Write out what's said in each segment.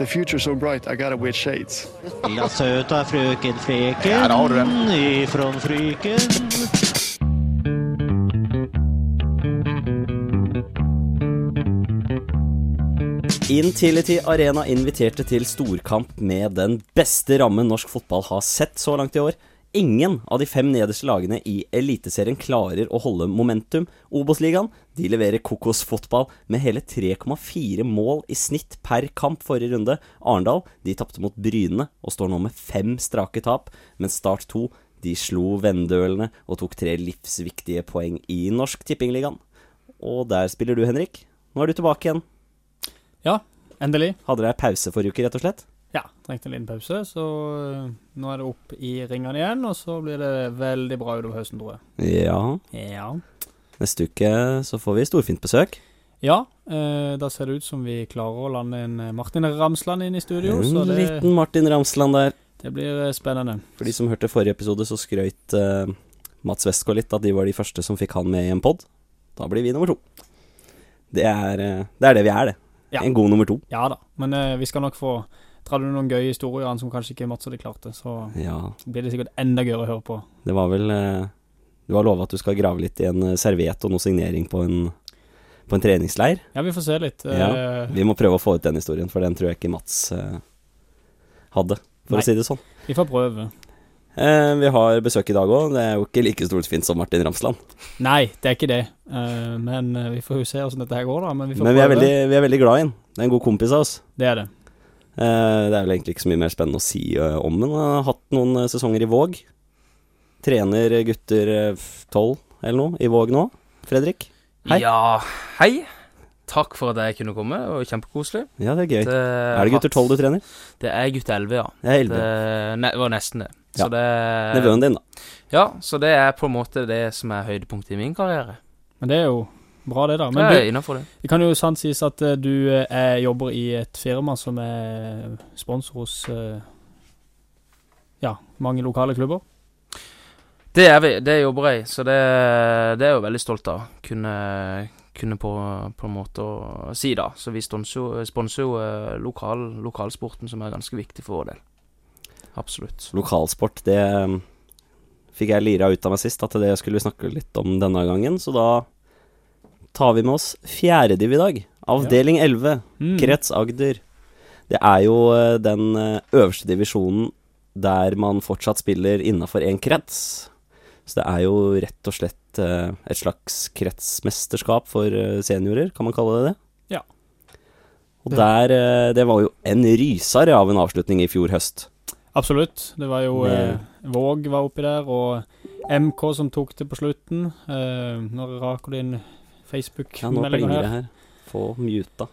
The future's so bright, I gotta wear shades. La søta frøken Freken Ja, har du den. ifrån Fryken. Intility Arena inviterte til storkamp med den beste rammen norsk fotball har sett så langt i år. Ingen av de fem nederste lagene i Eliteserien klarer å holde momentum. Obos-ligaen de leverer kokosfotball med hele 3,4 mål i snitt per kamp forrige runde. Arendal de tapte mot Bryne og står nå med fem strake tap, mens Start 2 de slo Vendølene og tok tre livsviktige poeng i Norsk Tippingligaen. Og der spiller du, Henrik. Nå er du tilbake igjen. Ja, endelig. Hadde dere pause forrige uke, rett og slett? Ja, trengte en liten pause, så øh, nå er det opp i ringene igjen, og så blir det veldig bra utover høsten, tror jeg. Ja. Ja. Neste uke så får vi storfint besøk. Ja, eh, da ser det ut som vi klarer å lande en øh, Martin Ramsland inn i studio, så En det, liten Martin Ramsland der. det blir øh, spennende. For de som hørte forrige episode, så skrøt eh, Mats Westgård litt at de var de første som fikk han med i en pod. Da blir vi nummer to. Det er, eh, det er det vi er, det. Ja. En god nummer to. Ja da, men eh, vi skal nok få dra noen gøye historier som kanskje ikke Mats hadde klart det, så Ja, blir det sikkert enda gøyere å høre på. det var vel eh, Du har lova at du skal grave litt i en eh, serviett og noe signering på en, på en treningsleir. Ja, vi får se litt. Ja. øh, Vi må prøve å få ut den historien, for den tror jeg ikke Mats eh, hadde, for Nei. å si det sånn. vi får prøve. Eh, vi har besøk i dag òg. Det er jo ikke like storfint som Martin Ramsland. Nei, det er ikke det, men vi får jo se hvordan dette her går, da. Men vi får Men vi er, veldig, vi er veldig glad i han. Det er en god kompis av oss. Det er det. Eh, det er vel egentlig ikke så mye mer spennende å si eh, om den. Han har hatt noen eh, sesonger i Våg. Trener gutter tolv eller noe i Våg nå. Fredrik? Hei. Ja, hei. Takk for at jeg kunne komme, og kjempekoselig. Ja, det er gøy. Det Er det gutter tolv du trener? Det er gutter 11, ja. Det, er Det ne var nesten det. Ja. det Nevøen din, da. Ja, så det er på en måte det som er høydepunktet i min karriere. Men det er jo bra, det, da. Det Men er det, det. det kan jo sant sies at uh, du eh, er, jobber i et firma som er sponsor hos uh, ja, mange lokale klubber. Det er vi, det jobber jeg i, så det, det er jeg jo veldig stolt av. Kunne, kunne på, på en måte å si, da. Så vi sponser jo, lokal, lokalsporten, som er ganske viktig for vår del. Absolutt. Lokalsport, det fikk jeg lira ut av meg sist, at det skulle vi snakke litt om denne gangen. Så da tar vi med oss fjerdediv i dag. Avdeling 11. Mm. Krets Agder. Det er jo eh, den eh, øverste divisjonen der man fortsatt spiller innafor én krets. Så det er jo rett og slett eh, et slags kretsmesterskap for seniorer, kan man kalle det det? Ja. Og der Det var jo en ryser av en avslutning i fjor høst. Absolutt. Det var jo eh, Våg var oppi der, og MK som tok det på slutten. Eh, når raker Ja, Facebook-meldinger plinger her? her. Få muta.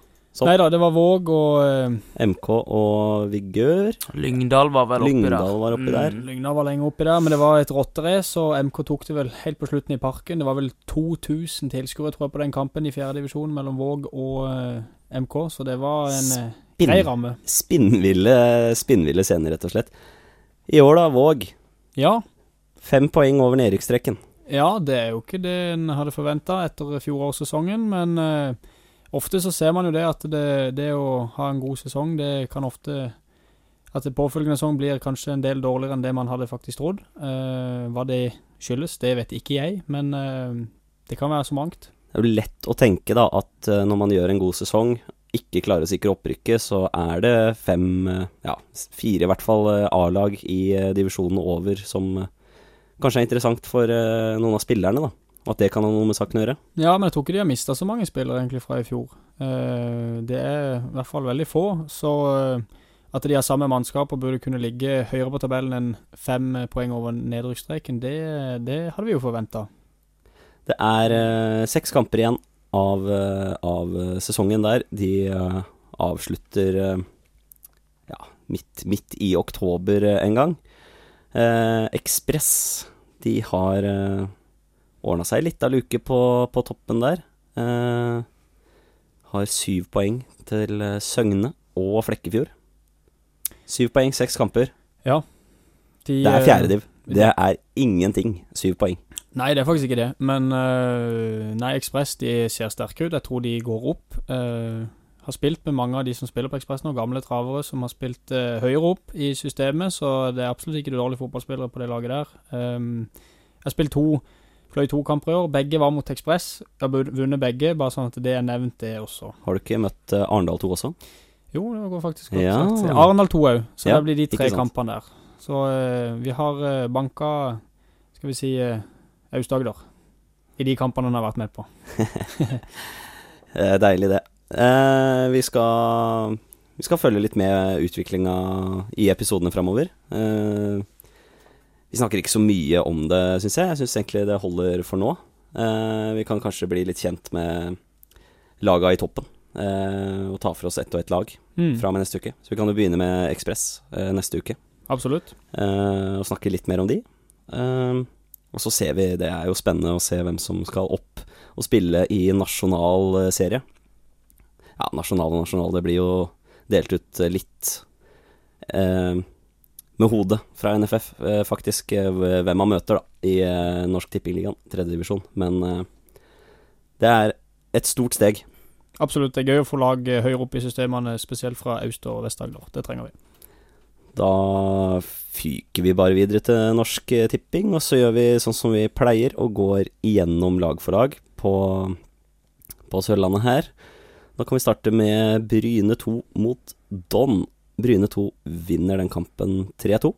Nei da, det var Våg og uh, MK og Vigør. Lyngdal var vel oppi der. Lyngdal var oppi der. Mm. Lyngdal var lenge oppi der, men det var et rotterace, og MK tok det vel helt på slutten i parken. Det var vel 2000 tilskuere, tror jeg, på den kampen i fjerde divisjon mellom Våg og uh, MK, så det var en eh, grei ramme. spinnville, spinnville scener, rett og slett. I år, da, Våg. Ja, Fem poeng over nedrykksstrekken. Ja, det er jo ikke det en hadde forventa etter fjorårssesongen, men eh, ofte så ser man jo det at det, det å ha en god sesong, det kan ofte At det påfølgende sesong blir kanskje en del dårligere enn det man hadde faktisk trodd. Eh, hva det skyldes, det vet ikke jeg, men eh, det kan være så mangt. Det er jo lett å tenke da at eh, når man gjør en god sesong, ikke klarer å sikre opprykket, så er det fem, eh, ja, fire i hvert fall eh, A-lag i divisjonen over som kanskje er interessant for eh, noen av spillerne, da. At det kan ha noe med saken å gjøre. Ja, men jeg tror ikke de har mista så mange spillere egentlig fra i fjor. Eh, det er i hvert fall veldig få, så eh, at de har samme mannskap og burde kunne ligge høyere på tabellen enn fem poeng over nedrykksstreken, det, det hadde vi jo forventa. Det er eh, seks kamper igjen av, av sesongen der. De avslutter ja, midt, midt i oktober en gang. Eh, Ekspress, de har eh, ordna seg litt av luke på, på toppen der. Eh, har syv poeng til eh, Søgne og Flekkefjord. Syv poeng, seks kamper. De, Det er eh, fjerdediv. Det er ingenting. Syv poeng. Nei, det er faktisk ikke det. Men eh, Nei, Ekspress de ser sterke ut. Jeg tror de går opp. Eh, har spilt med mange av de som spiller på Ekspress nå, gamle travere som har spilt eh, høyere opp i systemet, så det er absolutt ikke dårlige fotballspillere på det laget der. Um, jeg har spilt to, fløy to kamper i år. Begge var mot Ekspress. Jeg har vunnet begge, bare sånn at det er nevnt, det også. Har du ikke møtt eh, Arendal 2 også? Jo, det går faktisk godt Ja. sagt. Arendal 2 òg, så Ja, det blir de tre kampene der. Så uh, vi har uh, banka, skal vi si, uh, Aust-Agder i de kampene han har vært med på. Deilig, det. Eh, vi skal Vi skal følge litt med utviklinga i episodene framover. Eh, vi snakker ikke så mye om det, syns jeg. Jeg syns egentlig det holder for nå. Eh, vi kan kanskje bli litt kjent med laga i toppen. Eh, og ta for oss ett og ett lag Mm, fra og med neste uke. Så vi kan jo begynne med Ekspress eh, neste uke. absolutt. eh, og snakke litt mer om de. Og så ser vi, det er jo spennende å se hvem som skal opp og spille i nasjonal serie. Ja, nasjonal og nasjonal, det blir jo delt ut eh, litt eh, med hodet fra NFF, eh, faktisk, eh, hvem man møter da i eh, Norsk Tippingligaen, tredjedivisjon. Men eh, det er et stort steg. Absolutt. Det er gøy å få lag høyere opp i systemene, spesielt fra Aust- og Vest-Agder. Det trenger vi. Da fyker vi bare videre til Norsk Tipping, og så gjør vi sånn som vi pleier, og går igjennom lag for lag på, på Sørlandet her. Da kan vi starte med Bryne 2 mot Don. Bryne 2 vinner den kampen 3-2.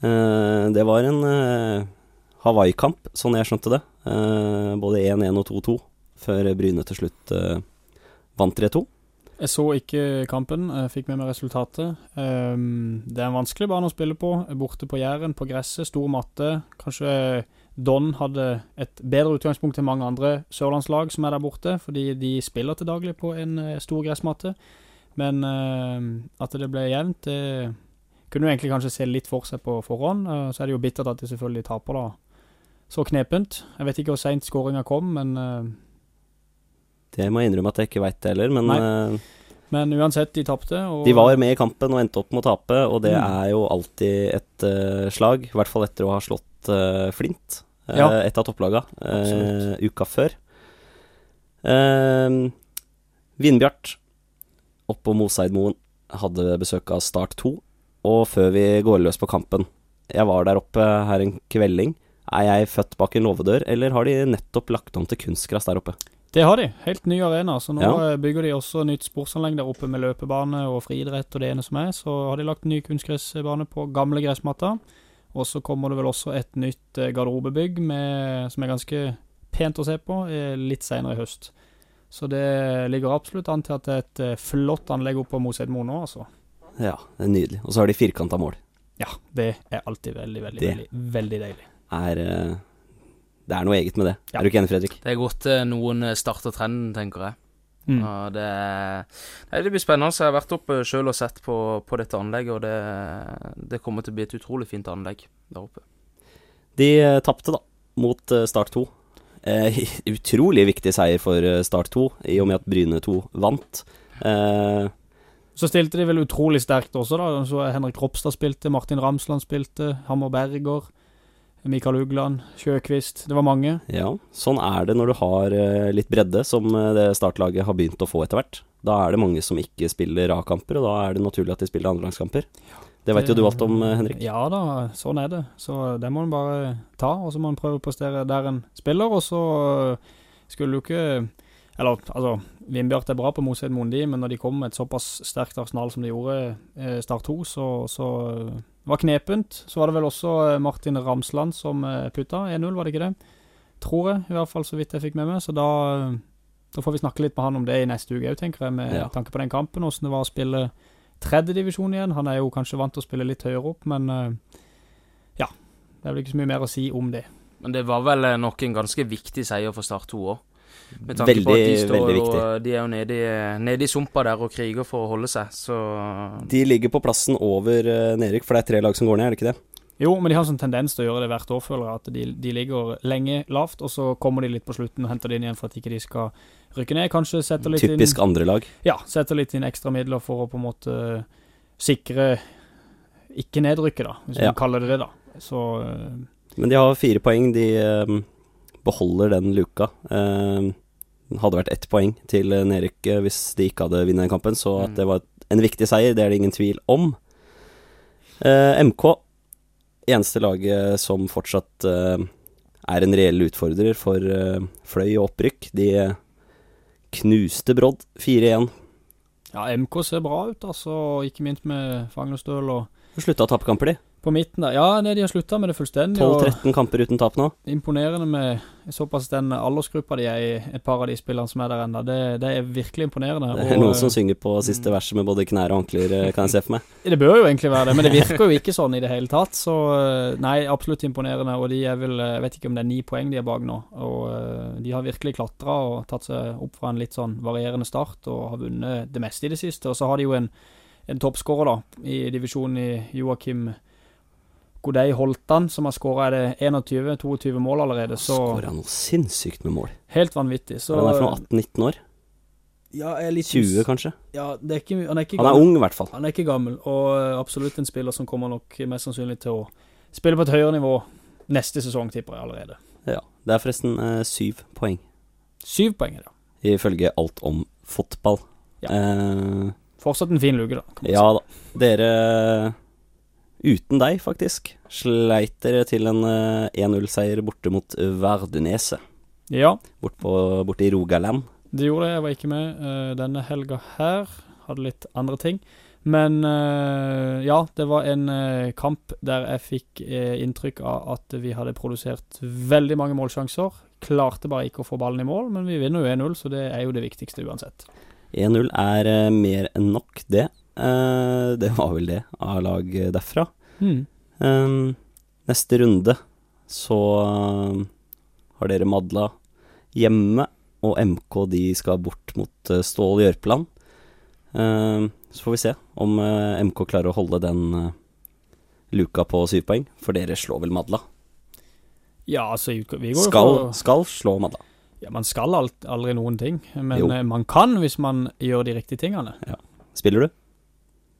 Eh, det var en eh, Hawaii-kamp, sånn jeg skjønte det. Eh, både 1-1 og 2-2, før Bryne til slutt vant 3-2. Jeg så ikke kampen, jeg fikk med meg resultatet. Um, det er en vanskelig bane å spille på. Borte på Jæren, på gresset, stor matte. Kanskje Don hadde et bedre utgangspunkt enn mange andre sørlandslag som er der borte, fordi de spiller til daglig på en eh, stor gressmatte. Men uh, at det ble jevnt, det kunne jo egentlig kanskje se litt for seg på forhånd. Uh, så er det jo bittert at de selvfølgelig taper, da. Så knepent. Jeg vet ikke hvor seint skåringa kom, men eh, Det må jeg innrømme at jeg ikke veit heller, men Nei. eh, Men uansett, de tapte. De var med i kampen og endte opp med å tape, og det Mm. er jo alltid et uh, slag. I hvert fall etter å ha slått uh, Flint, uh, Ja. et av topplaga, uka før. Vindbjart oppå Moseidmoen hadde besøk av Start 2, og før vi går løs på kampen Jeg var der oppe her en kvelding. Er jeg født bak en låvedør, eller har de nettopp lagt om til kunstgress der oppe? Det har de. Helt ny arena. Så nå Ja. eh, bygger de også nytt sportsanlegg der oppe med løpebane og friidrett og det ene som er. Så har de lagt ny kunstgressbane på gamle gressmatter. Og så kommer det vel også et nytt eh, garderobebygg med, som er ganske pent å se på, eh, litt senere i høst. Så det ligger absolutt an til at det er et flott anlegg oppe på Moseidmoen nå, altså. Ja, det er nydelig. Og så har de firkanta mål. Ja, det er alltid veldig, veldig, Det. veldig, veldig deilig. Er, eh, det er noe eget med det. Ja. Er du ikke enig, Fredrik? Det er godt eh, noen eh, starter trenden, tenker jeg. Mm. Det, nei, det blir spennende. Så jeg har vært oppe sjøl og sett på, på dette anlegget, og det, det kommer til å bli et utrolig fint anlegg der oppe. De eh, tapte, da, mot Start 2. Eh, utrolig viktig seier for Start 2, i og med at Bryne 2 vant. Eh, Så stilte de vel utrolig sterkt også, da. Så Henrik Ropstad spilte, Martin Ramsland spilte, Hammer Berger, Mikael Ugland, Sjøkvist. Det var mange. ja, sånn er det når du har eh, litt bredde, som eh, det startlaget har begynt å få etter hvert. Da er det mange som ikke spiller A-kamper, og da er det naturlig at de spiller andrelagskamper. Det vet jo du alt om, eh, Henrik. Ja da, sånn er det. Så det må en bare ta, og så må en prøve å prestere der en spiller. Og så skulle du ikke Eller altså, Vindbjart er bra på Moseid Mondi, men når de kom med et såpass sterkt arsenal som de gjorde eh, Start 2, så, så øh, var knepent. Så var det vel også øh, Martin Ramsland som øh, putta 1-0, var det ikke det? Tror jeg, i hvert fall så vidt jeg fikk med meg. Så da, øh, da får vi snakke litt med han om det i neste uke òg, tenker jeg, med Ja. tanke på den kampen. Åssen det var å spille tredjedivisjon igjen. Han er jo kanskje vant til å spille litt høyere opp, men eh, ja. Det er vel ikke så mye mer å si om det. Men det var vel eh, nok en ganske viktig seier for Start 2 òg. Med tanke Veldig, på at de står jo. De er jo nede i, nede i sumpa der og kriger for å holde seg, så De ligger på plassen over uh, Nerik, for det er tre lag som går ned, er det ikke det? Jo, men de har en sånn tendens til å gjøre det hvert år, føler jeg. At de, de ligger lenge lavt, og så kommer de litt på slutten og henter det inn igjen for at ikke de skal rykke ned. Kanskje setter litt Typisk inn andre lag. Ja, setter litt inn ekstra midler for å på en måte sikre ikke nedrykket, da, hvis Ja. man kaller det det, da. Så eh, Men de har fire poeng. De eh, beholder den luka. Eh, hadde vært ett poeng til eh, nedrykk hvis de ikke hadde vunnet kampen. Så at Mm. det var en viktig seier, det er det ingen tvil om. Eh, MK, eneste laget som fortsatt eh, er en reell utfordrer for eh, Fløy og opprykk. De eh, knuste Brodd 4-1. Ja, MK ser bra ut, altså. Ikke minst med Fangerstøl og Slutta å tape kamper, de. På midten der. Ja, nei, de har slutta med det fullstendig. 12-13 kamper uten tap nå. Imponerende med såpass den aldersgruppa de er i, et par av de spillerne som er der ennå. Det, det er virkelig imponerende. Det er og, noen som eh, synger på siste verset med både knær og ankler, eh, kan jeg se for meg. Det bør jo egentlig være det, men det virker jo ikke sånn i det hele tatt. Så eh, nei, absolutt imponerende. Og de er vel Jeg vet ikke om det er ni poeng de er bak nå. Og de har virkelig klatra og tatt seg opp fra en litt sånn varierende start og har vunnet det meste i det siste. Og så har de jo en, en toppskårer da i divisjonen i Joakim Godei Holtan, som har skåra 21-22 mål allerede. Så Skåra noe sinnssykt med mål. helt vanvittig. Så Han er fra 18-19 år. ja, jeg er litt 20, kanskje. Ja, det er ikke, han er ikke Han er ung, i hvert fall. Han er ikke gammel, og eh, absolutt en spiller som kommer nok mest sannsynlig til å spille på et høyere nivå neste sesong, tipper jeg allerede. Ja. Det er forresten eh, syv poeng, Syv poeng ja. ifølge alt om fotball. Ja. Eh, Fortsatt en fin luke, da. Kan man ja da. Dere Uten deg, faktisk, sleit dere til en eh, 1-0-seier borte mot Verdenese. Ja, Bort på, borte i Rogaland. det gjorde det. Jeg var ikke med eh, denne helga her. Hadde litt andre ting. Men eh, ja, det var en eh, kamp der jeg fikk eh, inntrykk av at vi hadde produsert veldig mange målsjanser. Klarte bare ikke å få ballen i mål, men vi vinner jo 1-0, så det er jo det viktigste uansett. 1-0 er eh, mer enn nok, det. Eh, det var vel det av lag derfra. Mm. Um, neste runde så eh, har dere Madla hjemme, og MK de skal bort mot eh, Stål Jørpeland. Uh, så får vi se om uh, MK klarer å holde den luka på syv poeng, for dere slår vel Madla? Ja, altså vi går jo Skal, skal slå Madla. Ja, Man skal alt, aldri noen ting, men Jo. man kan hvis man gjør de riktige tingene. Spiller du?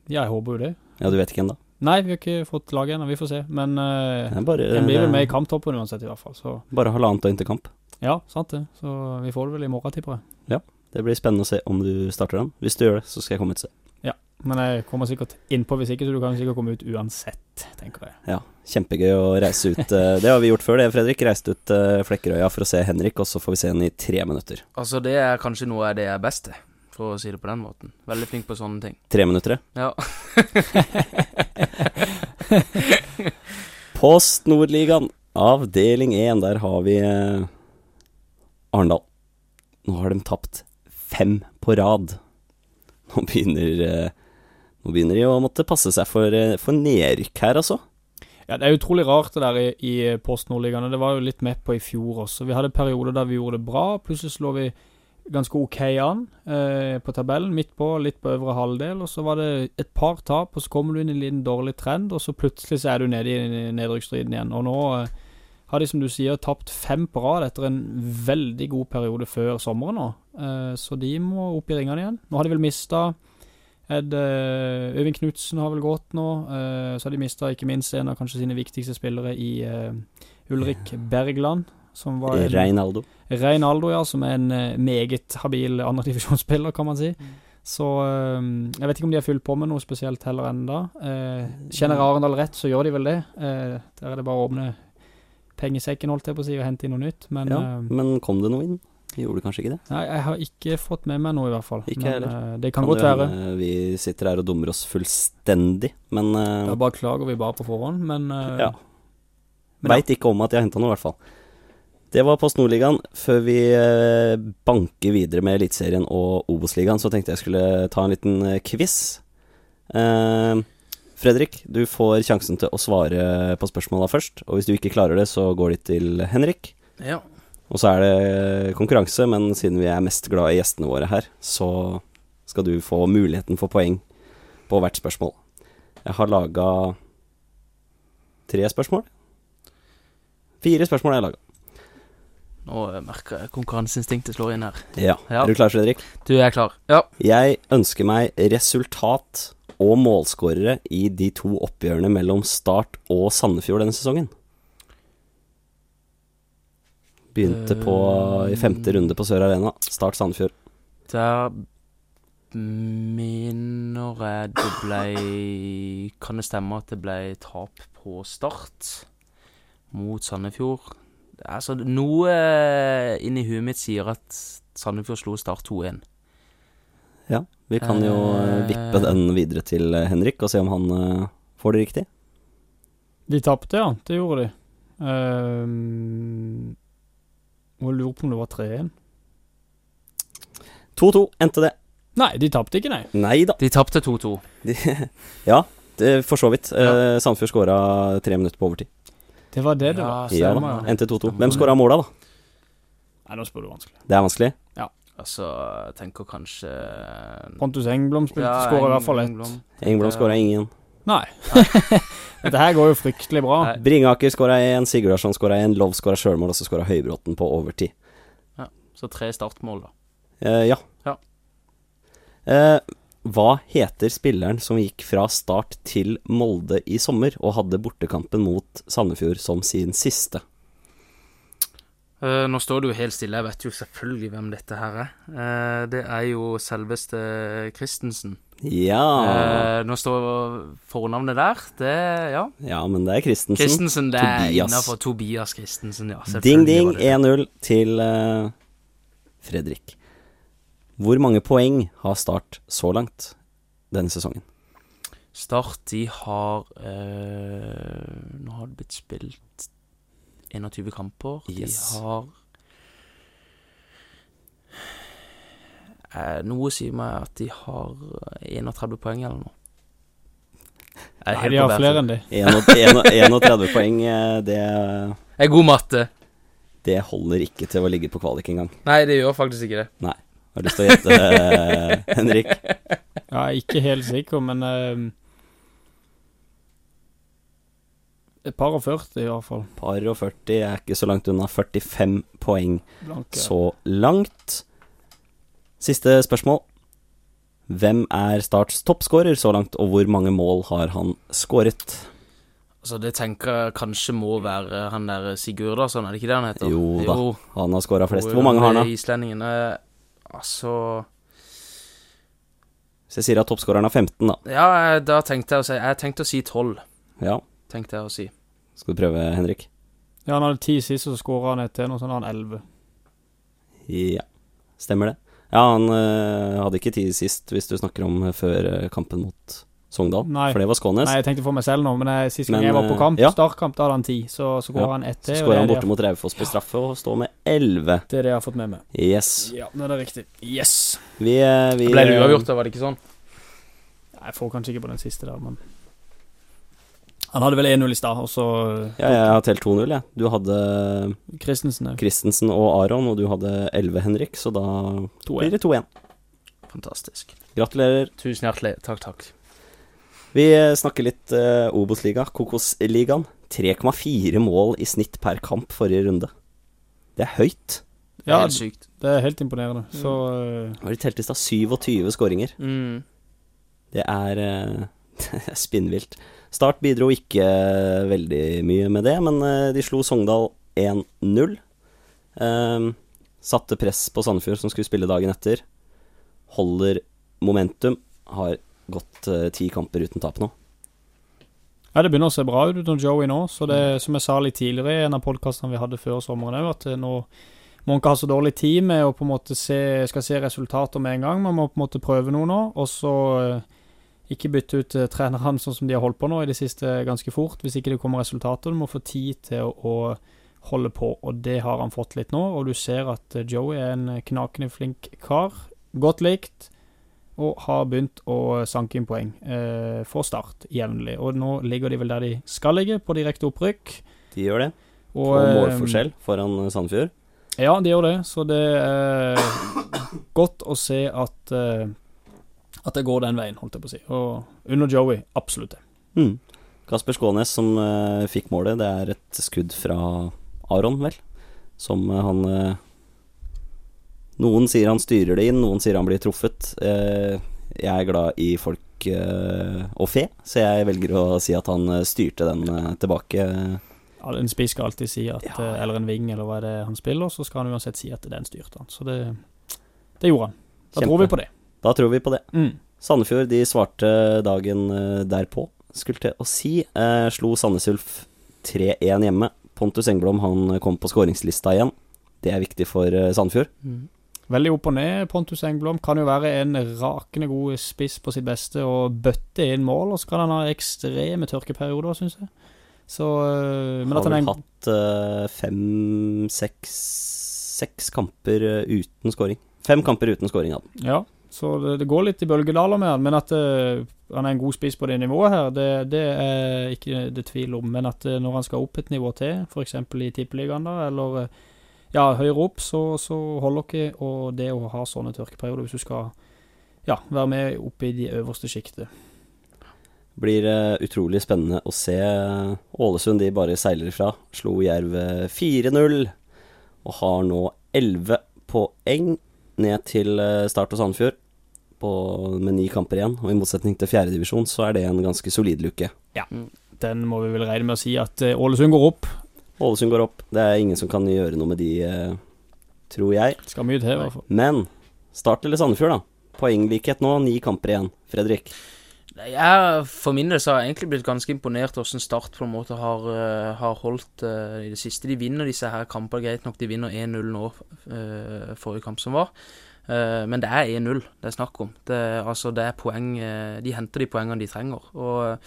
Ja, jeg håper jo det. Ja, du vet ikke ennå. Nei, vi har ikke fått laget ennå, vi får se. Men uh, bare, den blir vel med i kamptoppen uansett, i hvert fall. Så bare halvannet døgn til kamp. ja, sant det. Så vi får det vel i morgen, tipper jeg. Det blir spennende å se om du starter den. Hvis du gjør det, så skal jeg komme ut og se. Ja, Men jeg kommer sikkert innpå hvis ikke, så du kan sikkert komme ut uansett, tenker jeg. Ja, kjempegøy å reise ut. eh, Det har vi gjort før, det, Fredrik. Reist ut eh, Flekkerøya for å se Henrik, og så får vi se han i tre minutter. Altså, det er kanskje noe av det jeg er best til, for å si det på den måten. Veldig flink på sånne ting. Tre minutter, ja. Post Nordligaen, avdeling 1. Der har vi eh, Arendal. Nå har de tapt fem på rad. Nå begynner, eh, nå begynner de å måtte passe seg for, eh, for nedrykk her, altså. Ja, Det er utrolig rart det der i, i Post Nordligaen. Det var jo litt med på i fjor også. Vi hadde perioder der vi gjorde det bra. Plutselig slår vi ganske ok an eh, på tabellen. Midt på, litt på øvre halvdel. Og så var det et par tap, og så kommer du inn i en liten dårlig trend, og så plutselig så er du nede i nedrykksstriden igjen. Og nå eh, har de, som du sier, tapt fem på rad etter en veldig god periode før sommeren nå. Eh, så de må opp i ringene igjen. Nå har de vel mista Ed eh, Øyvind Knutsen har vel gått nå. eh, så har de mista ikke minst en av kanskje sine viktigste spillere i eh, Ulrik Bergland. Som var en, Reinaldo. Reinaldo, ja, som er en eh, meget habil andredivisjonsspiller, kan man si. Så eh, jeg vet ikke om de har fylt på med noe spesielt heller ennå. Eh, kjenner Arendal rett, så gjør de vel det. Eh, der er det bare å åpne pengesekken, holdt jeg på å si, og hente inn noe nytt. Men Ja, eh, men kom det noe inn? Gjorde kanskje ikke det? nei, jeg har ikke fått med meg noe, i hvert fall. Ikke men heller. eh, det kan, Kan godt være. Vi sitter her og dummer oss fullstendig, men Da klager vi bare på forhånd, men eh, Ja. men ja. Ikke om at jeg har henta noe, i hvert fall. Det var Post Nordligaen. Før vi eh, banker videre med Eliteserien og Obos-ligaen, så tenkte jeg skulle ta en liten eh, quiz. Eh, Fredrik, du får sjansen til å svare på spørsmåla først. Og hvis du ikke klarer det, så går de til Henrik. ja. Og så er det konkurranse, men siden vi er mest glad i gjestene våre her, så skal du få muligheten for poeng på hvert spørsmål. Jeg har laga tre spørsmål. Fire spørsmål har jeg laga. Nå eh, merker jeg konkurranseinstinktet slår inn her. Ja. Ja. Er du klar, Fredrik? Du er klar? Ja. Jeg ønsker meg resultat og målskårere i de to oppgjørene mellom Start og Sandefjord denne sesongen. Begynte på i femte runde på Sør Arena. Start Sandefjord. Der minner jeg det ble Kan det stemme at det ble tap på start mot Sandefjord? Altså, noe inni huet mitt sier at Sandefjord slo Start 2-1. Ja, Vi kan jo eh, vippe den videre til eh, Henrik og se om han eh, får det riktig. De tapte, ja. Det gjorde de. Um, jeg lurer på om det var 3-1. 2-2 endte det. Nei, de tapte ikke, nei. Nei da. De tapte 2-2. De, ja, det, for så vidt. Eh, Sandefjord skåra tre minutter på overtid. Det var det det Ja, var. Ja Stemmer, ja. NT 2-2. Hvem skåra måla, da? Nei, nå spør du vanskelig. Det er vanskelig. Ja. Altså, jeg tenker kanskje Pontus Engblom spilte, Ja, skåra i hvert fall ett. Engblom. Skåra ingen. Nei. Dette her går jo fryktelig bra. Nei. Bringaker skåra én, Sigurdarsson skåra én, Lov skåra sjølmål, og så skåra Høybråten på overtid. Så tre startmål, da. Eh, ja. Ja. Eh, hva heter spilleren som gikk fra start til Molde i sommer, og hadde bortekampen mot Sandefjord som sin siste? Uh, nå står det jo helt stille. Jeg vet jo selvfølgelig hvem dette her er. Uh, det er jo selveste Christensen. Ja uh, nå står fornavnet der. Det Ja. Ja, men det er Christensen. Christensen, det er Tobias. innafor Tobias Christensen, ja. Ding, ding. var det det. 1-0 til Fredrik. Hvor mange poeng har Start så langt denne sesongen? Start, de har øh, Nå har det blitt spilt 21 kamper. Yes. De har eh, Noe sier meg at de har 31 poeng eller noe. Er Nei, de har flere enn de. 31 31 poeng, eh, det, er god matte. det holder ikke til å ligge på kvalik engang. Nei, det gjør faktisk ikke det. Har du lyst til å gjette, eh, Henrik? Jeg er ikke helt sikker, men uh, Et par og 40 i hvert fall. Par og 40 er ikke så langt unna. 45 poeng Blanke. så langt. Siste spørsmål. Hvem er Starts toppskårer så langt, og hvor mange mål har han skåret? Altså, det tenker jeg kanskje må være han der Sigurdarsson, er det ikke det han heter? Jo da. Han har skåra flest. Hvor mange har han, da? Islendingene Altså Hvis jeg sier at toppskåreren har 15, da. Ja, eh, da tenkte jeg å si Jeg tenkte å si 12, Ja. tenkte jeg å si. Skal du prøve, Henrik? Ja, han hadde ti sist, og så skåra han et til, og så hadde han elleve. Ja. Stemmer det. Ja, han øh, hadde ikke tid sist, hvis du snakker om øh, før øh, kampen mot Sogndal. Nei. For det var Skånes. Nei, jeg tenkte for meg selv nå, men jeg, sist gang Men, jeg var på eh, kamp, ja. startkamp, da hadde han ti. Så så går Ja, han ett Så til. skårer han borte mot Raufoss på straffe og står med 11. Det er det jeg har fått med meg. Yes. Ja, det er det riktig. Yes. Vi, øh, vi Ble det øh, uavgjort, da? Var det ikke sånn? Jeg får kanskje ikke på den siste der, men Han hadde vel 1-0 i stad, og så Ja, jeg har telt 2-0, jeg. Du hadde Christensen ja. Christensen og Aron, og du hadde 11, Henrik, så da blir det 2-1. Fantastisk. Gratulerer. Tusen hjertelig. Takk, takk. Vi snakker litt uh, Obos-liga, Kokosligaen. 3,4 mål i snitt per kamp forrige runde. Det er høyt. Det er Ja, helt sykt. det er helt imponerende. Så uh... Og de telte i stad 27 skåringer. Mm. Det er uh, spinnvilt. Start bidro ikke eh, veldig mye med det, men eh, de slo Sogndal 1-0. Um, satte press på Sandefjord, som skulle spille dagen etter. Holder momentum. Har gått eh, ti kamper uten tap nå. Ja, det begynner å se bra ut uten Joey nå. Så det som jeg sa litt tidligere i en av podkastene vi hadde før sommeren òg, at eh, nå må en ikke ha så dårlig tid med å på en måte se, skal se resultater med en gang. Man må på en måte prøve noe nå, og så eh, ikke bytte ut trenerne sånn som de har holdt på nå i det siste ganske fort, hvis ikke det kommer resultater. Du må få tid til å, å holde på, og det har han fått litt nå. Og du ser at Joey er en knakende flink kar. Godt likt og har begynt å sanke inn poeng eh, for Start jevnlig. Og nå ligger de vel der de skal ligge, på direkte opprykk. De gjør det. Og, På eh, målforskjell foran eh, Sandefjord. Ja, de gjør det. Så det er godt å se at eh, At det går den veien, holdt jeg på å si. Og under Joey, absolutt det. Mm. Kasper Skånes som uh, fikk målet, det er et skudd fra Aron, vel. Som uh, han eh, Noen sier han styrer det inn, noen sier han blir truffet. Eh, jeg er glad i folk eh, og fe, så jeg velger å si at han eh, styrte den eh, tilbake. En spiss skal alltid si at Ja. Eller en ving, eller hva er det han spiller, så skal han uansett si at er styrte han. Så det, det gjorde han. Da Kjempe. tror vi på det. Da tror vi på det. Mm. Sandefjord de svarte dagen derpå, skulle til å si. Eh, slo Sandnes Ulf 3-1 hjemme. Pontus Engblom han kom på skåringslista igjen. Det er viktig for Sandefjord. Mm. Veldig opp og ned. Pontus Engblom kan jo være en rakende god spiss på sitt beste og bøtte inn mål, og så kan han ha ekstreme tørkeperioder, syns jeg. Så øh, Men har vel hatt uh, fem, seks Seks kamper eh, uten skåring. Fem kamper uten skåring hadde han. Ja, så det, det går litt i bølgedaler med han, men at uh, han er en god spiss på det nivået her, det, det er ikke det tvil om. Men at uh, når han skal opp et nivå til, f.eks. i Tippeligaen, da, eller øh, ja, høyere opp, så, så holder dere. og det å ha sånne tørkeperioder hvis du skal ja, være med oppe i de øverste sjiktet. Blir eh, utrolig spennende å se. Ålesund de bare seiler ifra. Slo Jerv eh, 4-0 og har nå 11 poeng ned til eh, Start og Sandefjord. På, med ni kamper igjen, og i motsetning til fjerdedivisjon så er det en ganske solid luke. Ja, Den må vi vel regne med å si at Ålesund går opp. Ålesund går opp. Det er ingen som kan gjøre noe med de, eh, tror jeg. Skal mye til, i hvert fall. Men Start eller Sandefjord, da? Poenglikhet nå, ni kamper igjen. Fredrik. Jeg, for min del så har jeg egentlig blitt ganske imponert hvordan Start på en måte har, eh, har holdt uh, i det siste. De vinner disse her kampene, greit nok. De vinner 1-0 nå, uh, forrige kamp som var. Uh, men det er 1-0 det er snakk om. Det, altså, det er poeng De henter de poengene de trenger. Og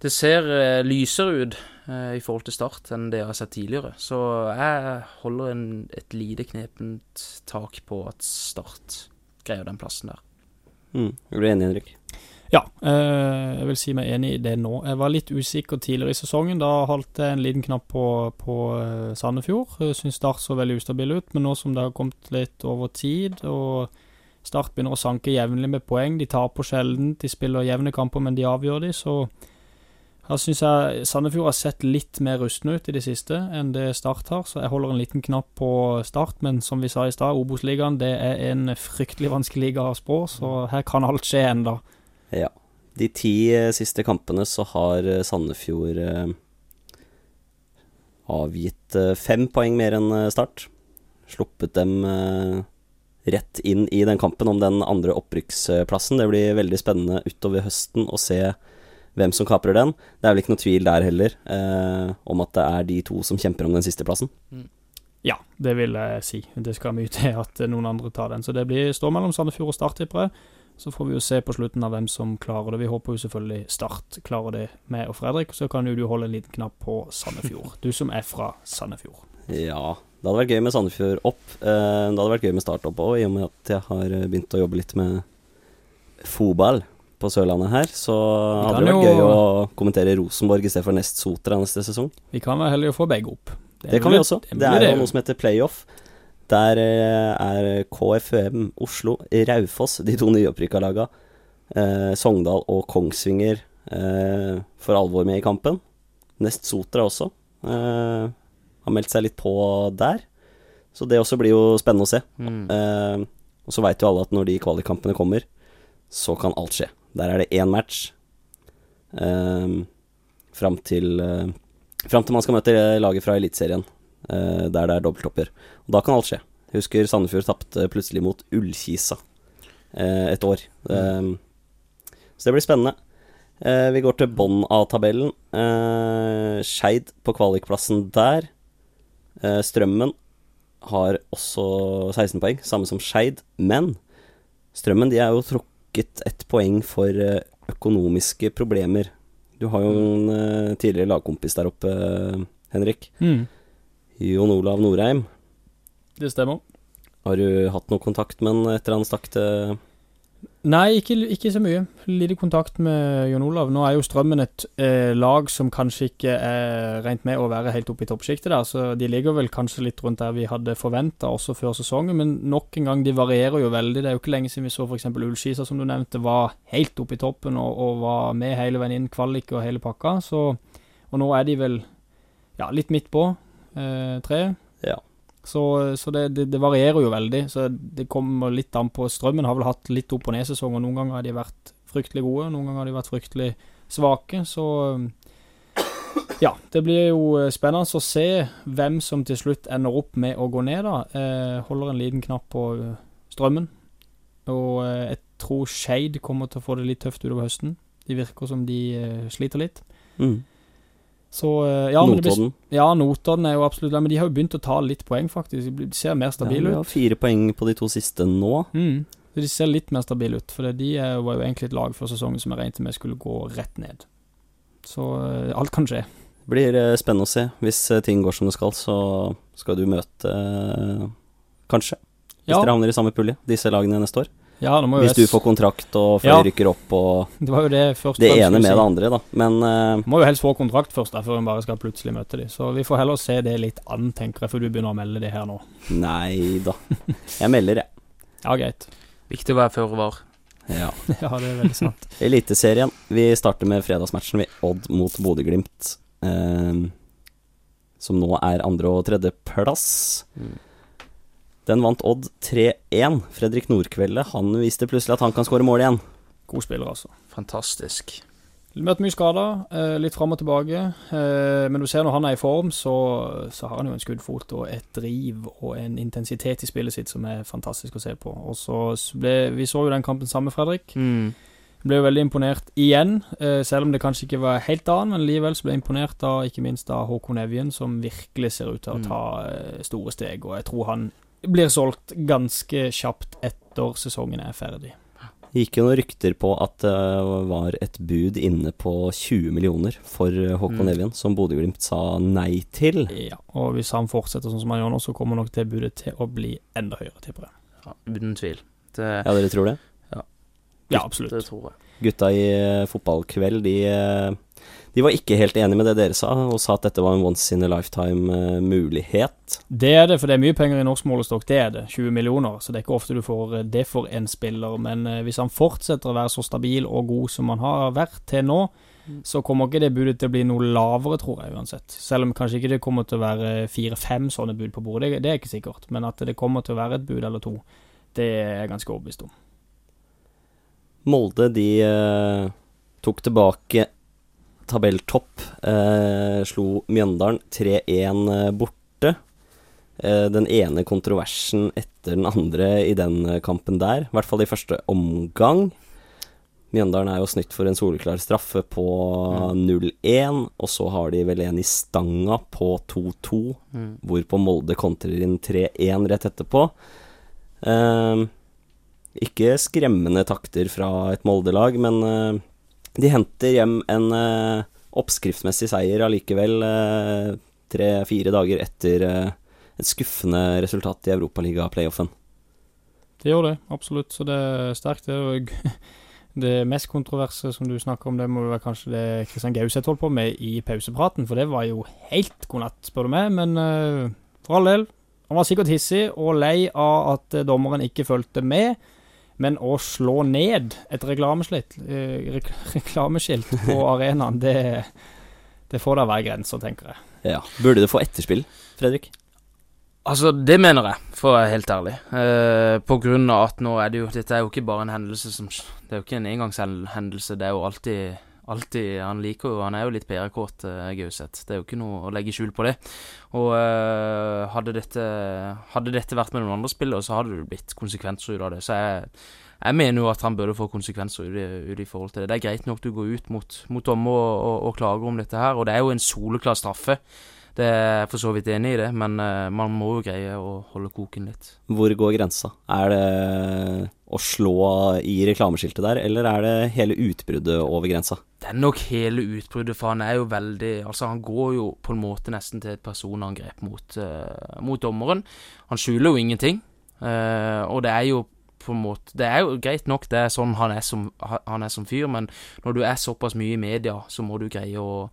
det ser eh, lysere ut eh, i forhold til Start enn det jeg har sett tidligere. Så jeg holder en, et lite knepent tak på at Start greier den plassen der. Mm. Er du enig, Henrik? Ja, eh, jeg vil si meg enig i det nå. Jeg var litt usikker tidligere i sesongen. Da holdt jeg en liten knapp på, på Sandefjord. Jeg syns Start så veldig ustabil ut, men nå som det har kommet litt over tid, og Start begynner å sanke jevnlig med poeng, de taper sjelden, de spiller jevne kamper, men de avgjør de, så her syns jeg Sandefjord har sett litt mer rustne ut i det siste enn det Start har, så jeg holder en liten knapp på Start, men som vi sa i stad, Obos-ligaen det er en fryktelig vanskelig liga å spå, så her kan alt skje ennå. Ja. De ti eh, siste kampene så har eh, Sandefjord eh, avgitt fem poeng mer enn Start. Sluppet dem rett inn i den kampen om den andre opprykksplassen. Det blir veldig spennende utover høsten å se hvem som kaprer den. Det er vel ikke noe tvil der heller eh, om at det er de to som kjemper om den siste plassen. Ja, det vil jeg si. Det skal mye til at noen andre tar den. Så det blir står mellom Sandefjord og Start, tipper jeg. Så får vi jo se på slutten av hvem som klarer det. Vi håper jo selvfølgelig Start klarer det med og Fredrik. Så kan jo du holde en liten knapp på Sandefjord. Du som er fra Sandefjord. Ja, det hadde vært gøy med Sandefjord opp. Eh, det hadde vært gøy med Start opp òg, i og med at jeg har begynt å jobbe litt med fotball på Sørlandet her. Så hadde det vært jo- gøy å kommentere Rosenborg i stedet for Nest Sotra neste sesong. Vi kan være heldige å få begge opp. Det, det kan vi også. Det Det er, er jo noe som heter playoff. Der eh, er KFUM Oslo, Raufoss, de to nyopprykka laga, eh, Sogndal og Kongsvinger eh, for alvor med i kampen. Nest Sotra også. Eh, har meldt seg litt på der. Så det også blir jo spennende å se. Mm. Eh, og så veit jo alle at når de kvalikkampene kommer, så kan alt skje. Der er det én match um, fram til uh, Fram til man skal møte laget fra Eliteserien, uh, der det er dobbelttopper. Og da kan alt skje. Jeg husker Sandefjord tapte plutselig mot Ullkisa uh, et år. Eh, så det blir spennende. Uh, vi går til bånn av tabellen. Uh, Skeid på kvalikplassen der. Uh, Strømmen har også 16 poeng, samme som Skeid. Men Strømmen de er jo trukket ett poeng for eh, økonomiske problemer. Du har jo en eh, tidligere lagkompis der oppe, eh, Henrik. Mm, Jon Olav Norheim. det stemmer. Har du hatt noe kontakt med han etter han stakk til Nei, ikke, ikke så mye. Lite kontakt med Jon Olav. Nå er jo Strømmen et eh, lag som kanskje ikke er regnet med å være helt oppe i toppsjiktet der, så de ligger vel kanskje litt rundt der vi hadde forventa også før sesongen, men nok en gang, de varierer jo veldig. Det er jo ikke lenge siden vi så f.eks. Ullskisa, som du nevnte, var helt oppe i toppen og, og var med hele veien inn, kvalik og hele pakka, så Og nå er de vel ja, litt midt på eh, treet. Ja. Så, så det, det, det varierer jo veldig. Så det kommer litt an på. Strømmen har vel hatt litt opp- og nedsesonger. Noen ganger har de vært fryktelig gode, noen ganger har de vært fryktelig svake. Så Ja, det blir jo eh, spennende å se hvem som til slutt ender opp med å gå ned, da. Eh, holder en liten knapp på eh, strømmen. Og jeg tror Skeid kommer til å få det litt tøft utover høsten. De virker som de sliter litt. Mm. Så eh, ja, blir, Notodden. ja, Notodden er jo absolutt Men de har jo begynt å ta litt poeng, faktisk. De ser mer stabile ut. vi de har fire poeng på de to siste nå. Mm. Så De ser litt mer stabile ut, for de var jo egentlig et lag før sesongen som jeg regnet med skulle gå rett ned. Så eh, alt kan skje. Blir eh, spennende å se. Hvis ting går som det skal, så skal du møte Kanskje. Hvis Ja, dere havner i samme pulje, disse lagene neste år. Ja det må jo Hvis du får kontrakt og flere Ja. rykker opp og Det var jo det først det ene med det andre, da. Men uh, Må jo helst få kontrakt først, der, før en bare skal plutselig møte dem. Så vi får heller se det litt an, tenker jeg, før du begynner å melde det her nå. nei da. Jeg melder, jeg. Ja, greit. Viktig å være føre var. Ja. Ja, det er veldig sant. Eliteserien. Vi starter med fredagsmatchen ved Odd mot Bodø-Glimt. eh, som nå er andre- og tredjeplass. Mm. Den vant Odd 3-1. Fredrik Nordkvelde han viste plutselig at han kan skåre mål igjen. God spiller, altså. Fantastisk. Møtt mye skader, eh, litt fram og tilbake. Eh, men du ser når han er i form, så, så har han jo en skuddfot og et driv og en intensitet i spillet sitt som er fantastisk å se på. Og så ble Vi så jo den kampen sammen med Fredrik. Mm. Ble jo veldig imponert igjen, eh, selv om det kanskje ikke var helt annet, men likevel så ble jeg imponert av ikke minst av Håkon Evjen, som virkelig ser ut til å Mm. ta store steg. Og jeg tror han blir solgt ganske kjapt etter sesongen er ferdig. Det gikk jo noen rykter på at det var et bud inne på 20 millioner for Håkon Mm. Evjen, som Bodø-Glimt sa nei til. Ja, og hvis han fortsetter sånn som han gjør nå, så kommer nok det budet til å bli enda høyere, tipper jeg. Ja, uten tvil. Det, Ja, dere tror det? Ja, absolutt. det tror jeg. Gutta i eh, fotballkveld, de, eh, de var ikke helt enige med det dere sa, og sa at dette var en once in a lifetime-mulighet. Det er det, for det er mye penger i norsk målestokk. Det er det. 20 millioner. Så det er ikke ofte du får eh, det for en spiller. Men eh, hvis han fortsetter å være så stabil og god som han har vært til nå, så kommer ikke det budet til å bli noe lavere, tror jeg uansett. Selv om kanskje ikke det kommer til å være fire-fem sånne bud på bordet, det, det er ikke sikkert. Men at det kommer til å være et bud eller to, det er jeg ganske overbevist om. Molde, de eh, tok tilbake tabelltopp. Eh, slo Mjøndalen 3-1 eh, borte. Eh, den ene kontroversen etter den andre i den eh, kampen der. I hvert fall i første omgang. Mjøndalen er jo snytt for en soleklar straffe på 0-1, og så har de vel en i stanga på 2-2, Mm. hvorpå Molde kontrer inn 3-1 rett etterpå. Eh, ikke skremmende takter fra et Molde-lag, men eh, de henter hjem en eh, oppskriftsmessig seier allikevel, eh, tre-fire dager etter et skuffende resultat i Europaliga-playoffen. Det gjør det, absolutt. Så det er sterkt. Det, det mest kontroverse som du snakker om, det må være kanskje det Kristian Gauseth holdt på med i pausepraten, for det var jo helt god spør du meg. Men for all del, han var sikkert hissig og lei av at dommeren ikke fulgte med. Men å slå ned et reklameskilt, eh, reklameskilt på arenaen, det, det får da være grenser, tenker jeg. Ja. Burde det få etterspill, Fredrik? Altså, det mener jeg, for å være helt ærlig. Eh, på grunn av at nå er det jo Dette er jo ikke bare en hendelse som Det er jo ikke en engangshendelse. Det er jo alltid Alltid Han liker jo Han er jo litt PR-kåt, uh, Gauseth. Det er jo ikke noe å legge skjul på det. Og eh, hadde dette Hadde dette vært med noen andre spillere, så hadde det blitt konsekvenser ut av det. Så jeg jeg mener jo at han burde få konsekvenser ut i, forhold til det. Det er greit nok du går ut mot, mot dommer og, og, og klager om dette her, og det er jo en soleklar straffe. Det er for så vidt enig i det, men eh, man må jo greie å holde koken litt. Hvor går grensa? Er det å slå i reklameskiltet der, eller er det hele utbruddet over grensa? Det er nok hele utbruddet, for han er jo veldig Altså, han går jo på en måte nesten til et personangrep mot, uh, mot dommeren. Han skjuler jo ingenting, uh, og det er jo på en måte Det er jo greit nok, det er sånn han er som, han er som fyr, men når du er såpass mye i media, så må du greie å,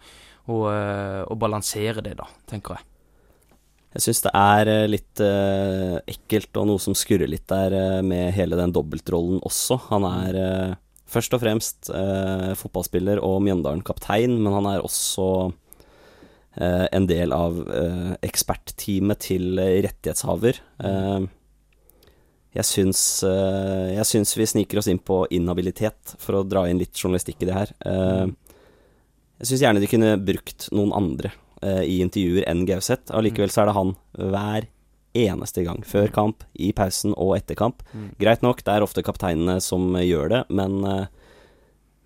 å, eh, å balansere det, da, tenker jeg. Jeg syns det er litt uh, ekkelt og noe som skurrer litt der med hele den dobbeltrollen også. Han er først og fremst eh, fotballspiller og Mjøndalen-kaptein, men han er også eh, en del av eh, ekspertteamet til eh, rettighetshaver. Eh, jeg syns, eh, jeg syns vi sniker oss inn på inhabilitet, for å dra inn litt journalistikk i det her. Jeg syns gjerne de kunne brukt noen andre i intervjuer enn Gauseth. Allikevel så er det han hver eneste gang. Før kamp, i pausen og etter kamp. Mm. Greit nok, det er ofte kapteinene som eh, gjør det, men eh,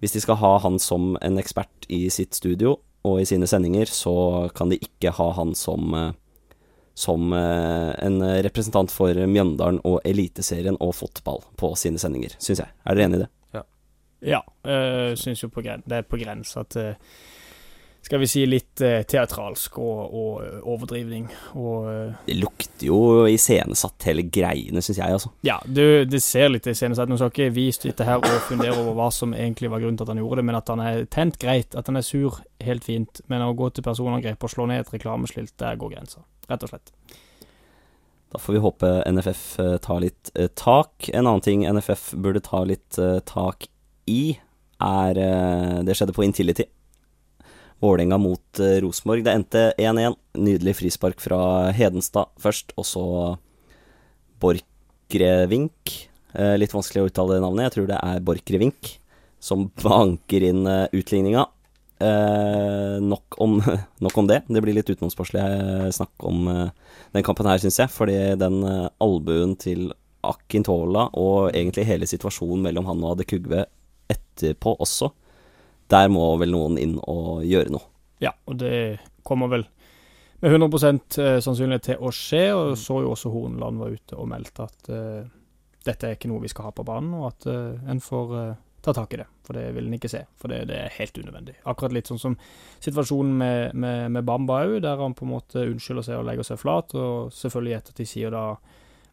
hvis de skal ha han som en ekspert i sitt studio og i sine sendinger, så kan de ikke ha han som eh, som eh, en representant for Mjøndalen og Eliteserien og fotball på sine sendinger, syns jeg. Er dere enig i det? Ja, øh, syns jo på gren det er på grensa til skal vi si litt eh, teatralsk og, og eh, overdrivning. Og eh, Det lukter jo iscenesatt hele greiene, syns jeg, altså. ja, du, det ser litt iscenesatt Nå skal ikke vi sitte her og fundere over hva som egentlig var grunnen til at han gjorde det, men at han er tent, greit. At han er sur, helt fint. Men å gå til personangrep og slå ned et reklameskilt, der går grensa. Rett og slett. Da får vi håpe NFF tar litt eh, tak. En annen ting NFF burde ta litt tak i, er Det skjedde på Intility. Vålerenga mot eh, Rosenborg. Det endte 1-1. Nydelig frispark fra Hedenstad først, og så Borchgrevink. Eh, litt vanskelig å uttale det navnet. Jeg tror det er Borchgrevink som banker inn eh, utligninga. Eh, nok, om, nok om det. Det blir litt utenomsportslig snakk om den kampen her, syns jeg. Fordi den albuen til Akintola, og egentlig hele situasjonen mellom han og Adekugve etterpå også, der må vel noen inn og gjøre noe. Ja, og det kommer vel med 100 eh, sannsynlighet til å skje. Og så jo også Hornland var ute og meldte at uh, dette er ikke noe vi skal ha på banen, og at uh, en får uh, ta tak i det. For det vil en ikke se, for det, det er helt unødvendig. Akkurat litt sånn som situasjonen med, med, med Bamba òg, der han på en måte unnskylder seg og legger seg flat, og selvfølgelig i ettertid sier da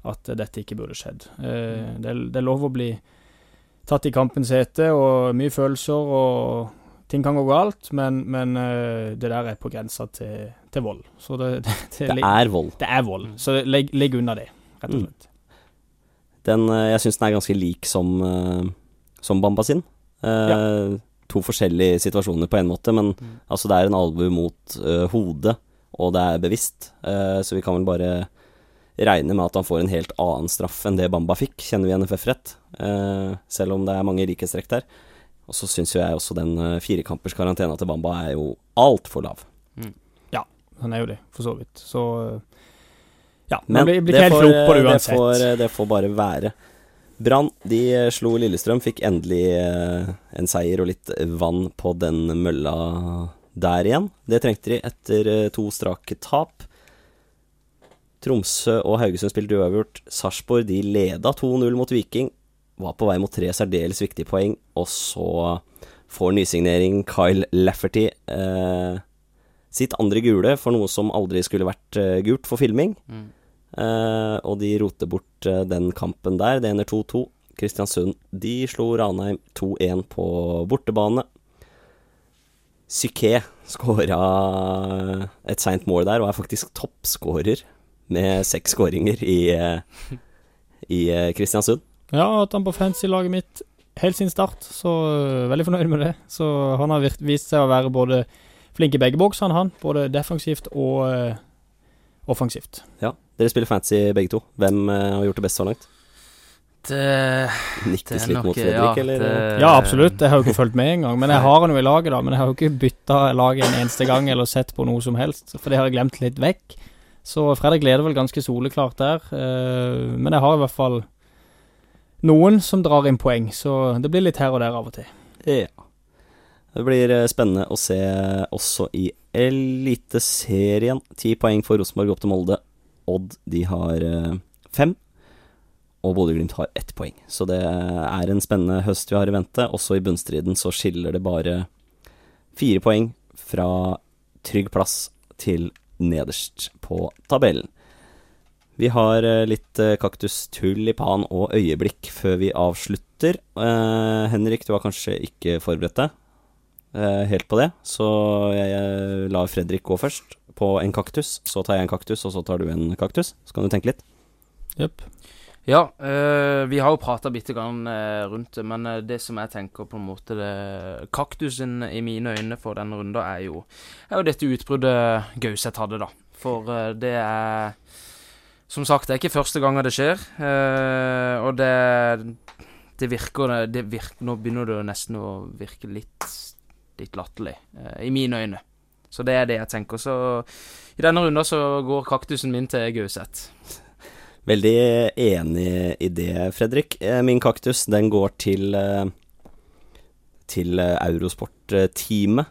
at dette ikke burde skjedd. Eh, det, det er lov å bli tatt i kampens hete, og mye følelser, og ting kan gå galt, men, men eh, det der er på grensa til, til vold. Så det, det, det, Det er vold. det er vold. Så legg, legg unna det, rett og Mm. slett. Den, eh, jeg syns den er ganske lik som, eh, som Bamba sin. Eh, To forskjellige situasjoner på en måte, men Mm. altså det er en albue mot uh, hodet, og det er bevisst. uh, så vi kan vel bare regne med at han får en helt annen straff enn det Bamba fikk, kjenner vi NFF rett. Eh, selv om det er mange likhetstrekk der. Og så syns jo jeg også den uh, firekampers karantena til Bamba er jo altfor lav. Ja, Han er jo det, for så vidt. Så eh, ja, Men blir, blir det helt får, det det får, eh, det får bare være. Brann de eh, slo Lillestrøm, fikk endelig eh, en seier og litt vann på den mølla der igjen. Det trengte de etter eh, to strake tap. Tromsø og Haugesund spilte uavgjort. Sarpsborg de leda 2-0 mot Viking. Var på vei mot tre særdeles viktige poeng, og så får nysignering Kyle Lafferty eh, sitt andre gule for noe som aldri skulle vært eh, gult for filming. Mm. Eh, og de roter bort eh, den kampen der. Det ender 2-2. Kristiansund de slo Ranheim 2-1 på bortebane. Psyké skåra et seint mål der, og er faktisk toppskårer med seks skåringer i, eh, i eh, Kristiansund. Ja, at han på fancy-laget mitt helt sin start, så øh, veldig fornøyd med det. Så han har vist seg å være både flink i begge boksene, han. Både defensivt og uh, offensivt. Ja, Dere spiller fancy begge to. Hvem uh, har gjort det best så langt? Det, det Nikkes er litt nok mot Fredrik, ja, eller? det- Ja, absolutt. Jeg har jo ikke fulgt med engang. Men jeg har han jo i laget, da. Men jeg har jo ikke bytta laget en eneste gang eller sett på noe som helst, for det har jeg glemt litt vekk. Så Fredrik leder vel ganske soleklart der. eh, Men jeg har i hvert fall noen som drar inn poeng, så det blir litt her og der av og til. Ja. Det blir eh, spennende å se også i Eliteserien. Ti poeng for Rosenborg opp til Molde. Odd de har eh, fem. Og Bodø-Glimt har ett poeng. Så det er en spennende høst vi har i vente. Også i bunnstriden så skiller det bare fire poeng fra trygg plass til nederst på tabellen. Vi har eh, litt eh, kaktus, tulipan og øyeblikk før vi avslutter. Eh, Henrik, du har kanskje ikke forberedt deg eh, helt på det, så jeg, jeg lar Fredrik gå først på en kaktus. Så tar jeg en kaktus, og så tar du en kaktus. Så kan du tenke litt. Jepp. Ja, øh, vi har jo prata bitte grann øh, rundt det, men øh, det som jeg tenker på en måte det Kaktusen i mine øyne for denne runden er jo, er jo dette utbruddet Gauseth hadde, da. For det er Som sagt, det er ikke første gangen det skjer. og det, det virker det virker, Nå begynner det nesten å virke litt litt latterlig, i mine øyne. Så det er det jeg tenker. Så i denne runden så går kaktusen min til Gauseth. Veldig enig i det, Fredrik. Eh, Min kaktus, den går til eh, Til Eurosport-teamet.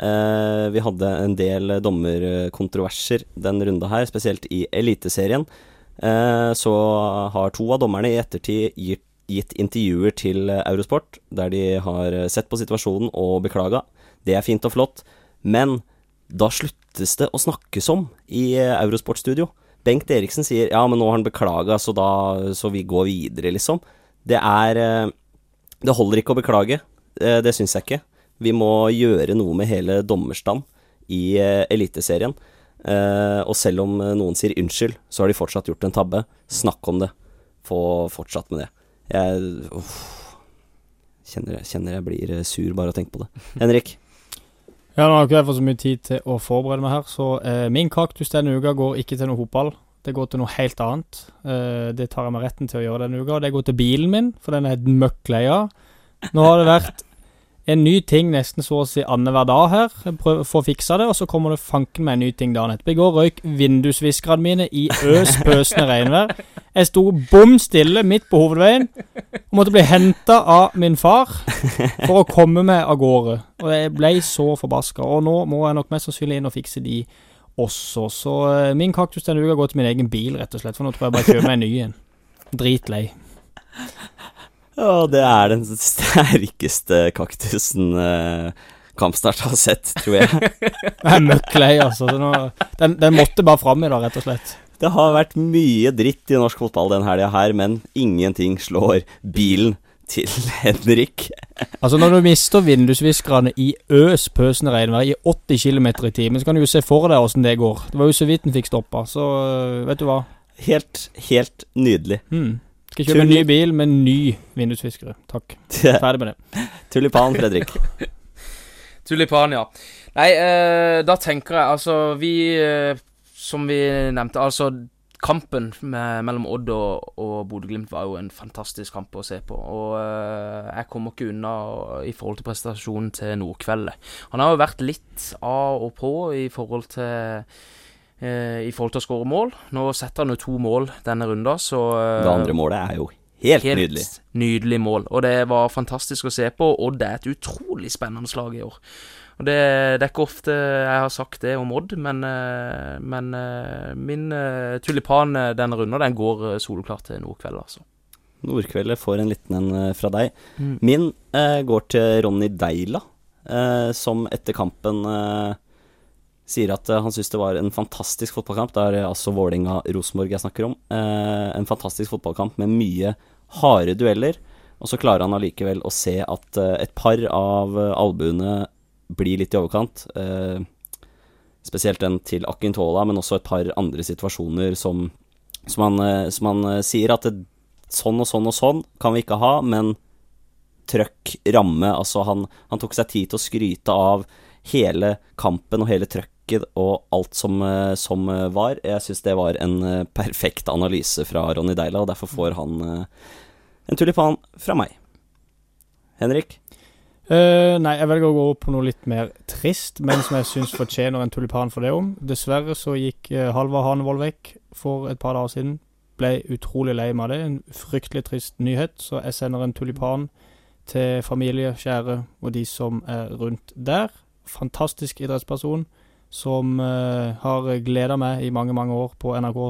Eh, Vi hadde en del dommerkontroverser den runda her, spesielt i Eliteserien. Så har to av dommerne i ettertid gitt, gitt intervjuer til Eurosport, der de har sett på situasjonen og beklaga. Det er fint og flott, men da sluttes det å snakkes om i Eurosport-studio. Bengt Eriksen sier ja, men nå har han beklaga, så Så vi går videre, liksom. Det er eh, Det holder ikke å beklage. Eh, Det syns jeg ikke. Vi må gjøre noe med hele dommerstand i eh, Eliteserien. Og selv om noen sier unnskyld, så har de fortsatt gjort en tabbe. Snakk om det. Få fortsatt med det. Jeg uff, kjenner, kjenner jeg blir sur bare av å tenke på det. Henrik? Ja, Nå har ikke jeg fått så mye tid til å forberede meg her, så eh, min kaktus denne uka går ikke til noe fotball. Det går til noe helt annet. Eh, det tar jeg meg retten til å gjøre denne uka. Det går til bilen min, for den er møkk lei av. Nå har det vært en ny ting nesten så å si annenhver dag her. Prøver å få fiksa det, og så kommer det fanken meg en ny ting dagen etterpå. I går røyk vindusviskerne mine i øs pøsende regnvær. Jeg sto bom stille midt på hovedveien og måtte bli henta av min far for å komme meg av gårde. Og jeg ble så forbaska. Og nå må jeg nok mest sannsynlig inn og fikse de også. Så eh, min kaktus denne uka går til min egen bil, rett og slett. For nå tror jeg bare jeg kjøper meg en ny en. Dritlei. Ja, det er den sterkeste kaktusen eh, Kampstart har sett, tror jeg. Jeg er møkk lei, altså. Den, den måtte bare fram i dag, rett og slett. Det har vært mye dritt i norsk fotball den helga her, men ingenting slår bilen til Henrik. Altså Når du mister vindusviskerne i øs pøsende regnvær i 80 km i timen, så kan du jo se for deg åssen det går. Det var jo så vidt den fikk stoppa, så øh, vet du hva. Helt, helt nydelig. Hmm. Skal kjøpe en ny bil med ny vindusviskere. Takk. Ferdig med det. Tulipan, Fredrik. Tulipan, ja. Nei, eh, da tenker jeg altså Vi, eh, som vi nevnte, altså Kampen med, mellom Odd og, og Bodø-Glimt var jo en fantastisk kamp å se på. Og eh, jeg kommer ikke unna i forhold til prestasjonen til Nordkveldet. Han har jo vært litt av og på i forhold til I forhold til å skåre mål. Nå setter han jo to mål denne runden, så eh, Det andre målet er jo helt, Helt nydelig. nydelig mål. Og det var fantastisk å se på. Og det er et utrolig spennende slag i år. Og det, det er ikke ofte jeg har sagt det om Odd, men, eh, men eh, min eh, tulipan eh, denne runden, den går eh, soleklart til Nordkveld, altså. Nordkveldet får en liten en eh, fra deg. Mm. Min eh, går til Ronny Deila, eh, som etter kampen eh, sier at eh, han syns det var en fantastisk fotballkamp. Det er altså Vålerenga-Rosenborg jeg snakker om. Eh, en fantastisk fotballkamp med mye harde dueller. Og så klarer han allikevel å se at eh, et par av albuene blir litt i overkant. Spesielt den til Akintola, men også et par andre situasjoner som, som, han, som han sier at det, sånn og sånn og sånn kan vi ikke ha, men trøkk, ramme Altså, han, han tok seg tid til å skryte av hele kampen og hele trøkket og alt som, eh, som eh, var. Jeg syns det var en eh, perfekt analyse fra Ronny Deila, og derfor får han en tulipan fra meg. Henrik? Uh, nei, jeg velger å gå på noe litt mer trist, men som jeg syns fortjener en tulipan for det om. Dessverre så gikk Halvard Hanevold vekk for et par dager siden. Ble utrolig lei meg av det. En fryktelig trist nyhet, så jeg sender en tulipan til familie, kjære og de som er rundt der. Fantastisk idrettsperson som eh, har gleda meg i mange, mange år på NRK.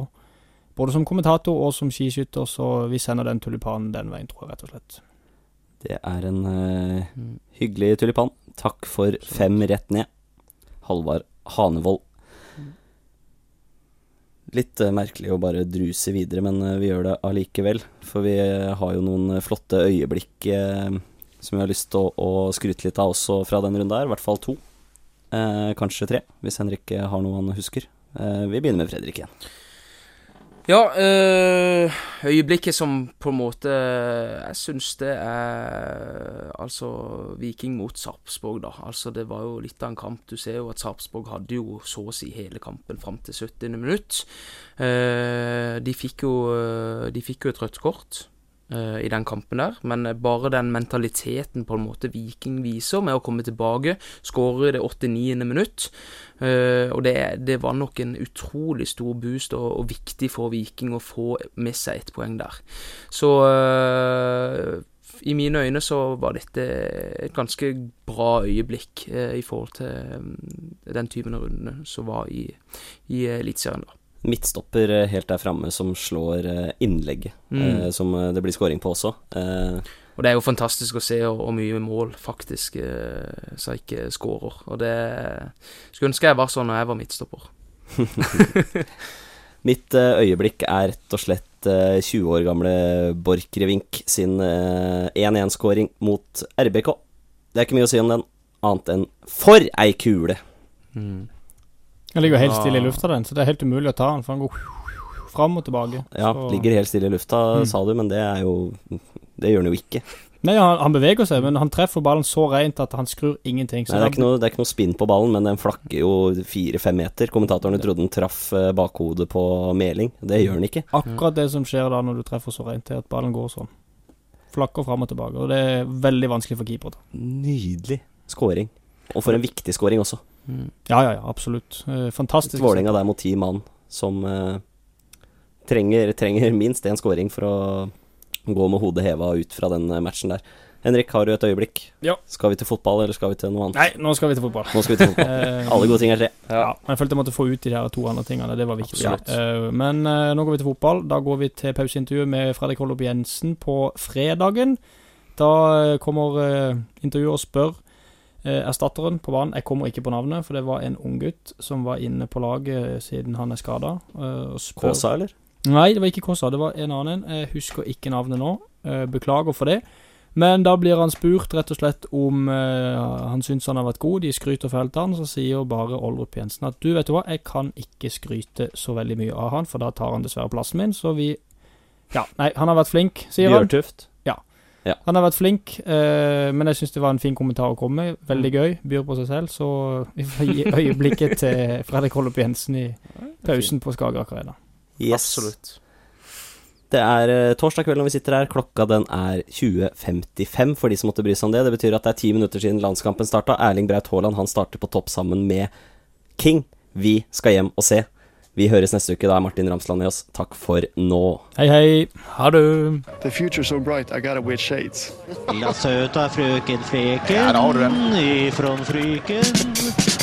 Både som kommentator og som skiskytter, så vi sender den tulipanen den veien, tror jeg, rett og slett. Det er en uh, hyggelig tulipan. Takk for fem rett ned. Halvard Hanevold. Litt uh, merkelig å bare druse videre, men uh, vi gjør det allikevel. For vi har jo noen flotte øyeblikk som vi har lyst til å, å skryte litt av også fra den runden her. I hvert fall to. Eh, kanskje tre, hvis Henrik eh, har noe han husker. Eh, vi begynner med Fredrik igjen. Ja, øyeblikket som på en måte Jeg syns det er Altså Viking mot Sarpsborg, da. Altså Det var jo litt av en kamp. Du ser jo at Sarpsborg hadde jo så å si hele kampen fram til 70. minutt. De fikk jo De fikk jo et rødt kort. Eh, i den kampen der, men eh, bare den mentaliteten på en måte Viking viser med å komme tilbake, skåre det 89. minutt, uh, og det, det var nok en utrolig stor boost og, og viktig for Viking å få med seg et poeng der. Så i mine øyne så var dette et ganske bra øyeblikk eh, i forhold til eh, den typen av rundene som var i, i Eliteserien da. Midtstopper eh, helt der framme som slår eh, innlegget, Mm. eh, som det blir scoring på også. Eh, Og det er jo fantastisk å se hvor mye mål faktisk eh, Saik skårer. Og det skulle ønske jeg var sånn når jeg var midtstopper. Mitt øyeblikk er rett og slett eh, 20 år gamle Borchgrevink sin eh, 1-1-scoring mot RBK. Det er ikke mye å si om den, annet enn for ei kule! Mm. Den ligger helt stille i lufta, den, så det er helt umulig å ta den, for den går fram og tilbake. Ja, Så- ligger helt stille i lufta, Mm. sa du, men det er jo Det gjør den jo ikke. Nei, han, han beveger seg, men han treffer ballen så rent at han skrur ingenting. Så Nei, det, er ikke noe, det er ikke noe spinn på ballen, men den flakker jo fire-fem meter. Kommentatorene trodde den traff eh, bakhodet på Meling. Det gjør den ikke. Akkurat det som skjer da når du treffer så rent, er at ballen går sånn. Flakker fram og tilbake. Og det er veldig vanskelig for keeper. da. Nydelig scoring. Og for en viktig scoring også. Mm. Ja, ja, ja, absolutt. Eh, fantastisk. Vålerenga der mot ti mann, som eh, trenger, trenger minst én scoring for å gå med hodet heva ut fra den eh, matchen der. Henrik, har du et øyeblikk? Ja. Skal vi til fotball, eller skal vi til noe annet? Nei, nå skal vi til fotball. Nå skal vi til fotball. Eh, Alle gode ting er tre. Ja, men jeg følte jeg måtte få ut de her to andre tingene. Det var viktig. Eh, men uh, nå går vi til fotball. Da går vi til pauseintervjuet med Fredrik Hollop Jensen på fredagen. Da uh, kommer intervjuer intervjuet og spør erstatteren på banen. Jeg kommer ikke på navnet, for det var en unggutt som var inne på laget siden han er skada. Kåsa, eller? Nei, det var ikke Kåsa, det var en annen. Jeg husker ikke navnet nå. Eh, Beklager for det. Men da blir han spurt rett og slett om uh, han syns han har vært god. De skryter fælt av han, så sier bare Oldrup Jensen at du, vet du hva, jeg kan ikke skryte så veldig mye av han, for da tar han dessverre plassen min, så vi Ja, nei, han har vært flink, sier han. Bjørtuft. Han har vært flink, eh, men jeg syns det var en fin kommentar å komme med. Veldig Mm. gøy. Byr på seg selv, så vi får gi øyeblikket til Fredrik Holdrup Jensen i pausen på Skagerrak Arena. Yes. Absolutt. Det er eh, torsdag kveld når vi sitter her. Klokka den er 20.55 for de som måtte bry seg om det. Det betyr at det er ti minutter siden landskampen starta. Erling Braut Haaland han starter på topp sammen med King. Vi skal hjem og se. Vi høres neste uke. Da er Martin Ramsland med oss. Takk for nå. Hei, hei. Ha det! The future's so bright, I gotta wear shades. La søta frøken Freken Ja, där har du den. ifrån Fryken.